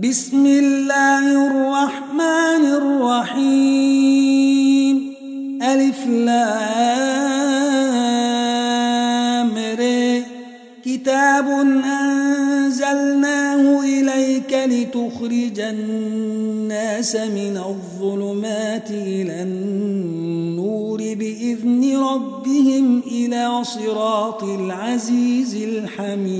بسم الله الرحمن الرحيم. ألف لام كتاب أنزلناه إليك لتخرج الناس من الظلمات إلى النور بإذن ربهم إلى صراط العزيز الحميد.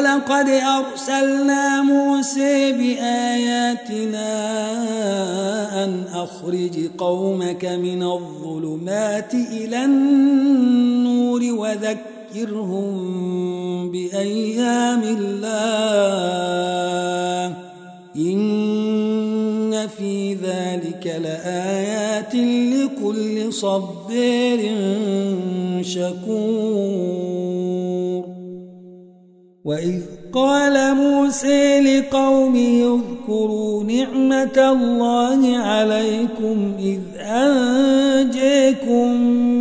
ولقد أرسلنا موسى بآياتنا أن أخرج قومك من الظلمات إلى النور وذكرهم بأيام الله. إن في ذلك لآيات لكل صبير شكور. وإذ قال موسى لقومه اذكروا نعمة الله عليكم إذ أنجيكم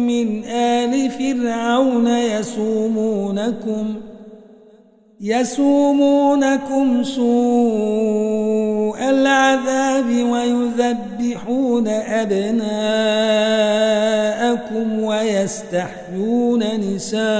من آل فرعون يسومونكم يسومونكم سوء العذاب ويذبحون أبناءكم ويستحيون نساءكم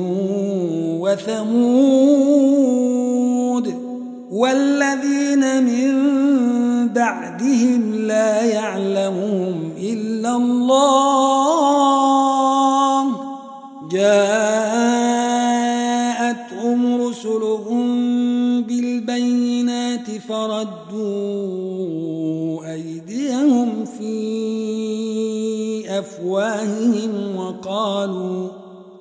وثمود والذين من بعدهم لا يعلمهم إلا الله. جاءتهم رسلهم بالبينات فردوا أيديهم في أفواههم وقالوا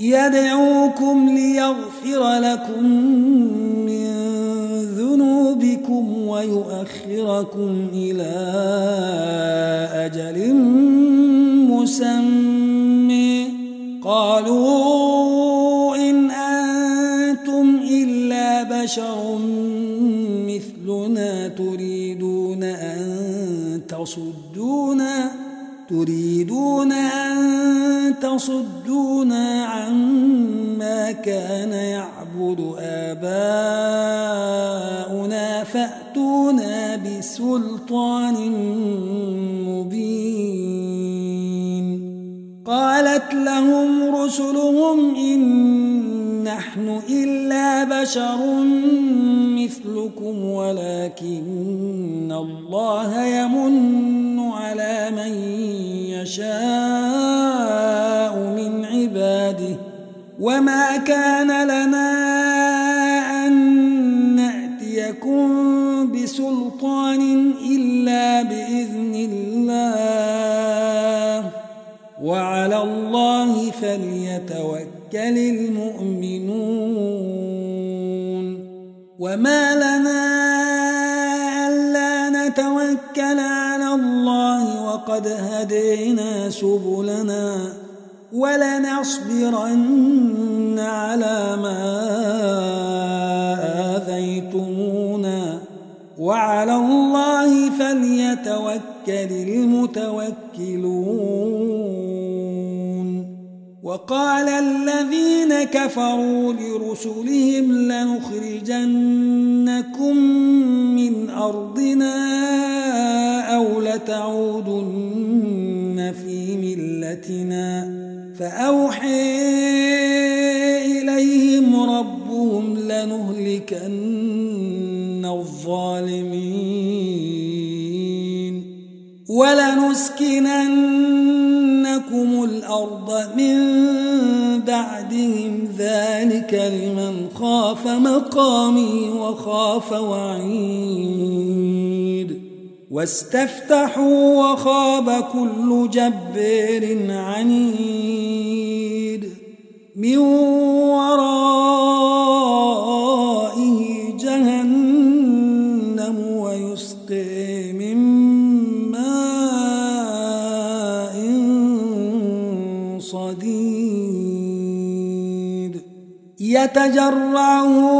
يدعوكم ليغفر لكم من ذنوبكم ويؤخركم إلى أجل مسمى. قالوا إن أنتم إلا بشر مثلنا تريدون أن تصدونا تريدون أن تصدونا عما كان يعبد آباؤنا فأتونا بسلطان مبين. قالت لهم رسلهم إن نحن إلا بشر مثلكم ولكن الله يمن وما كان لنا أن نأتيكم بسلطان إلا بإذن الله وعلى الله فليتوكل المؤمنون وما لنا ألا نتوكل على الله وقد هدينا سبلنا ولنصبرن على ما آذيتمونا. وعلى الله فليتوكل المتوكلون. وقال الذين كفروا لرسلهم لنخرجنكم من أرضنا أو لتعودن في ملتنا. فأوحي إليهم ربهم لنهلكن الظالمين ولنسكننكم الأرض من بعدهم ذلك لمن خاف مقامي وخاف وعيد واستفتحوا وخاب كل جبار عنيد من ورائه جهنم ويسقي من ماء صديد. يتجرعه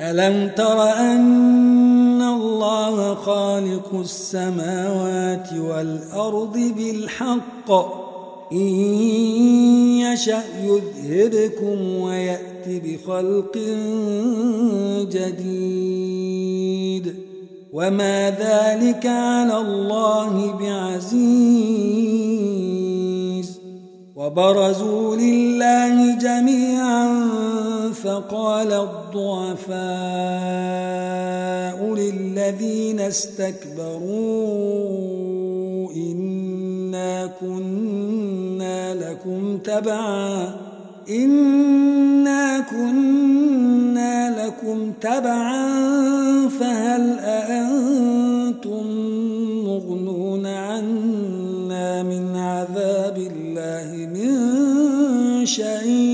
ألم تر أن الله خالق السماوات والأرض بالحق؟ إن يشأ يذهبكم ويأتي بخلق جديد. وما ذلك على الله بعزيز. وبرزوا لله فقال الضعفاء للذين استكبروا إنا كنا لكم تبعا إنا كنا لكم تبعا فهل أأنتم مغنون عنا من عذاب الله من شيء؟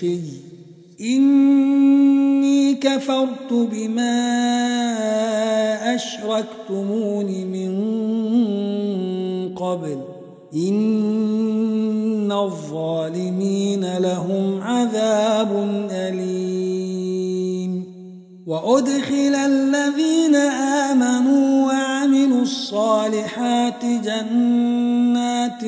شيخي إني كفرت بما أشركتمون من قبل. إن الظالمين لهم عذاب أليم. وأدخل الذين آمنوا وعملوا الصالحات جنات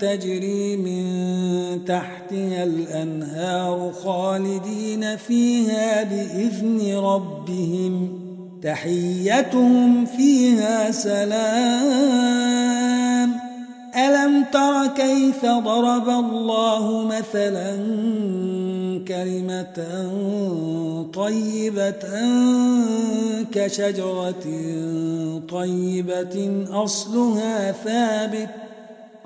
تجري من تحتها الأنهار خالدين فيها بإذن ربهم. تحيتهم فيها سلام. ألم تر كيف ضرب الله مثلا كلمة طيبة كشجرة طيبة أصلها ثابت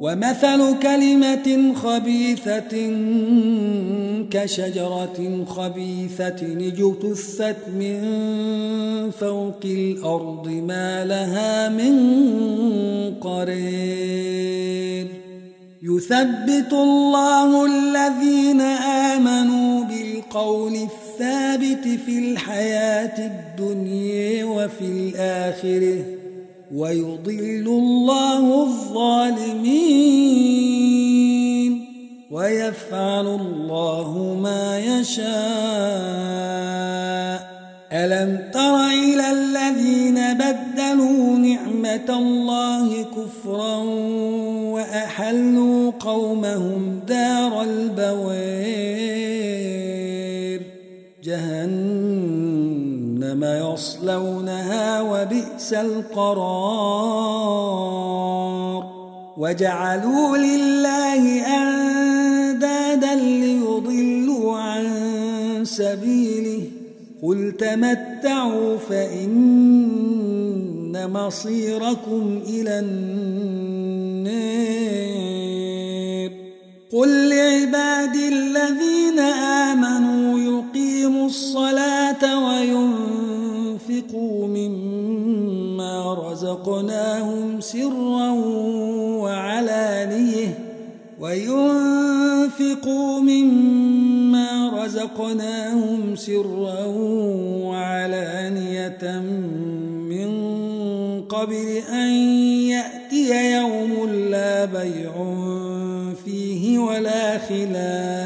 ومثل كلمة خبيثة كشجرة خبيثة اجتثت من فوق الأرض ما لها من قرير. يثبت الله الذين آمنوا بالقول الثابت في الحياة الدنيا وفي الآخرة. ويضل الله الظالمين ويفعل الله ما يشاء. ألم تر إلى الذين بدلوا نعمة الله كفرا وأحلوا قومهم دار البوير. جهنم يصلونها وبئس القرار. وجعلوا لله أندادا ليضلوا عن سبيله. قل تمتعوا فإن مصيركم إلى النار. قل لعبادي الذين آمنوا يقيموا الصلاة وينفقوا مما رزقناهم سرا وعلانية وينفقوا مما رزقناهم سرا وعلانية من قبل أن يأتي يوم لا بيع فيه ولا خلال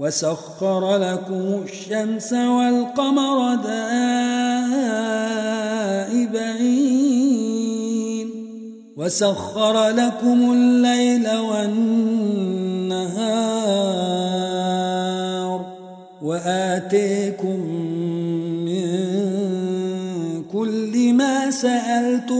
وسخر لكم الشمس والقمر دائبين. وسخر لكم الليل والنهار. وآتيكم من كل ما سألتموه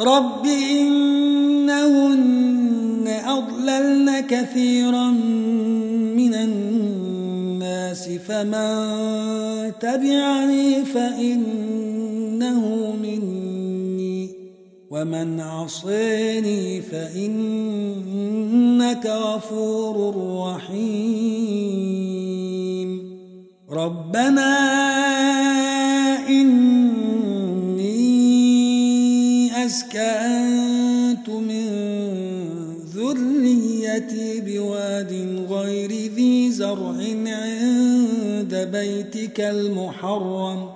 رب إنهن أضللن كثيرا من الناس فمن تبعني فإنه مني ومن عصيني فإنك غفور رحيم ربنا أسكنت من ذريتي بواد غير ذي زرع عند بيتك المحرم.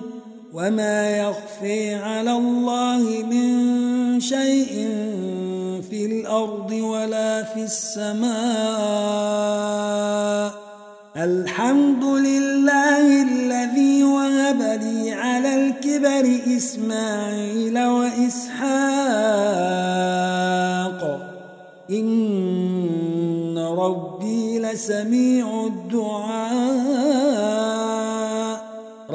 وما يخفي على الله من شيء في الأرض ولا في السماء الحمد لله الذي وهب لي على الكبر إسماعيل وإسحاق إن ربي لسميع الدعاء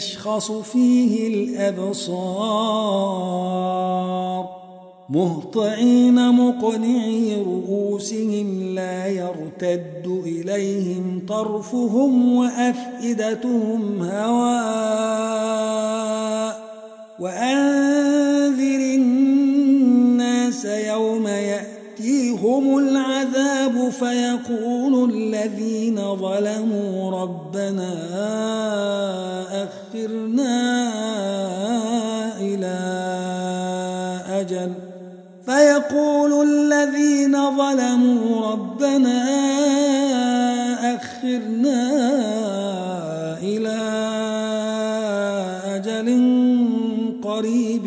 تشخص فيه الأبصار. مهطعين مقنعي رؤوسهم لا يرتد إليهم طرفهم وأفئدتهم هواء. وأنذر الناس يوم يأتيهم العذاب فيقول الذين ظلموا ربنا أخرنا إلى أجل فيقول الذين ظلموا ربنا أخرنا إلى أجل قريب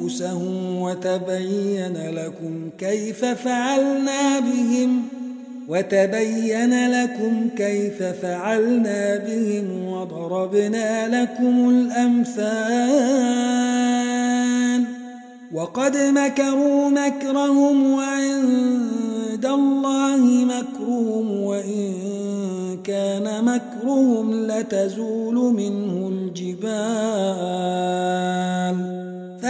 أنفسهم وتبين لكم كيف فعلنا بهم وتبين لكم كيف فعلنا بهم وضربنا لكم الأمثال وقد مكروا مكرهم وعند الله مكرهم وإن كان مكرهم لتزول منه الجبال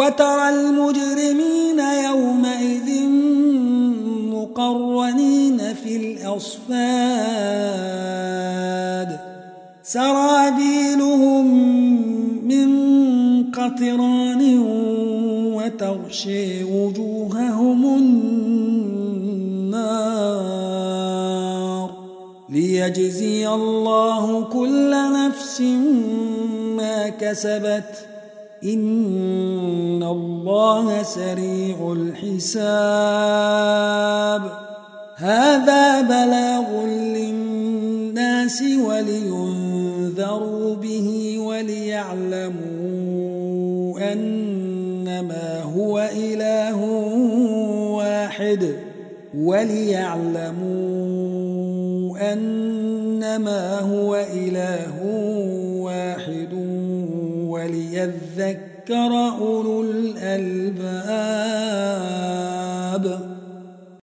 وترى المجرمين يومئذ مقرنين في الأصفاد. سرابيلهم من قطران وتغشي وجوههم النار. ليجزي الله كل نفس ما كسبت إن الله سريع الحساب هذا بلاغ للناس ولينذروا به وليعلموا أنما هو إله واحد وليعلموا أنما هو إله وليذكر أولو الألباب.